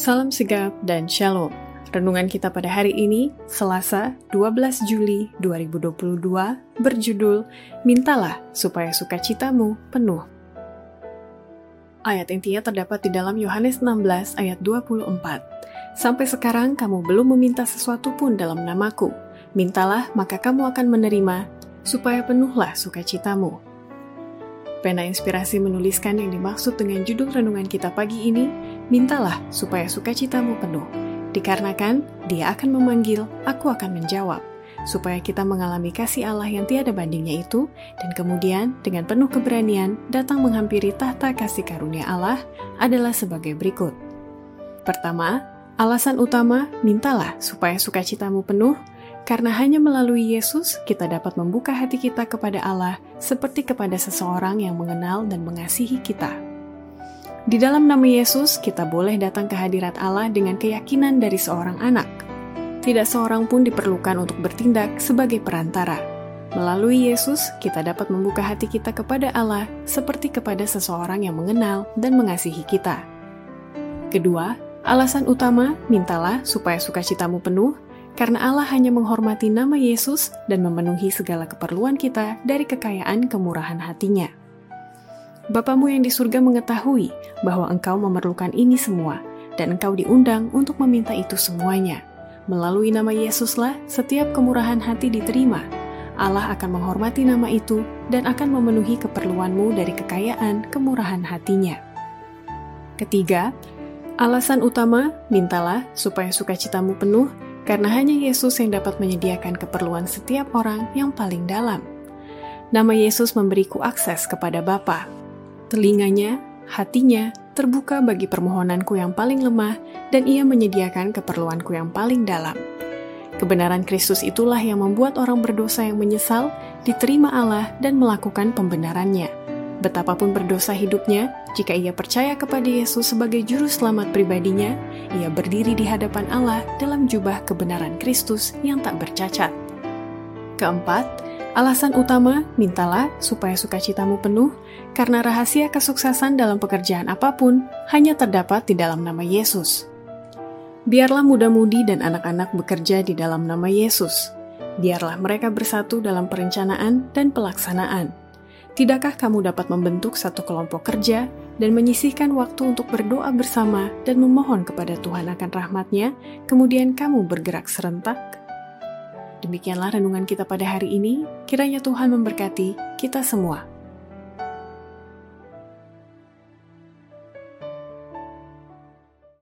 Salam sigap dan shalom. Renungan kita pada hari ini, Selasa 12 Juli 2022, berjudul Mintalah supaya sukacitamu penuh. Ayat intinya terdapat di dalam Yohanes 16 ayat 24. Sampai sekarang kamu belum meminta sesuatu pun dalam namaku. Mintalah maka kamu akan menerima, supaya penuhlah sukacitamu. Pena Inspirasi menuliskan yang dimaksud dengan judul renungan kita pagi ini, Mintalah supaya sukacitamu penuh. Dikarenakan dia akan memanggil, aku akan menjawab. Supaya kita mengalami kasih Allah yang tiada bandingnya itu, dan kemudian dengan penuh keberanian datang menghampiri tahta kasih karunia Allah adalah sebagai berikut. Pertama, alasan utama, mintalah supaya sukacitamu penuh, karena hanya melalui Yesus kita dapat membuka hati kita kepada Allah seperti kepada seseorang yang mengenal dan mengasihi kita. Di dalam nama Yesus, kita boleh datang ke hadirat Allah dengan keyakinan dari seorang anak. Tidak seorang pun diperlukan untuk bertindak sebagai perantara. Melalui Yesus, kita dapat membuka hati kita kepada Allah seperti kepada seseorang yang mengenal dan mengasihi kita. Kedua, alasan utama, mintalah supaya sukacitamu penuh, karena Allah hanya menghormati nama Yesus dan memenuhi segala keperluan kita dari kekayaan kemurahan hatinya. Bapamu yang di surga mengetahui bahwa engkau memerlukan ini semua, dan engkau diundang untuk meminta itu semuanya. Melalui nama Yesuslah, setiap kemurahan hati diterima. Allah akan menghormati nama itu dan akan memenuhi keperluanmu dari kekayaan kemurahan hatinya. Ketiga, alasan utama, mintalah supaya sukacitamu penuh, karena hanya Yesus yang dapat menyediakan keperluan setiap orang yang paling dalam. Nama Yesus memberiku akses kepada Bapa, Telinganya, hatinya, terbuka bagi permohonanku yang paling lemah dan ia menyediakan keperluanku yang paling dalam. Kebenaran Kristus itulah yang membuat orang berdosa yang menyesal diterima Allah dan melakukan pembenarannya. Betapapun berdosa hidupnya, jika ia percaya kepada Yesus sebagai juru selamat pribadinya, ia berdiri di hadapan Allah dalam jubah kebenaran Kristus yang tak bercacat. Keempat, Alasan utama, mintalah supaya sukacitamu penuh, karena rahasia kesuksesan dalam pekerjaan apa pun hanya terdapat di dalam nama Yesus. Biarlah muda-mudi dan anak-anak bekerja di dalam nama Yesus. Biarlah mereka bersatu dalam perencanaan dan pelaksanaan. Tidakkah kamu dapat membentuk satu kelompok kerja dan menyisihkan waktu untuk berdoa bersama dan memohon kepada Tuhan akan rahmatnya, kemudian kamu bergerak serentak? Demikianlah renungan kita pada hari ini. Kiranya Tuhan memberkati kita semua.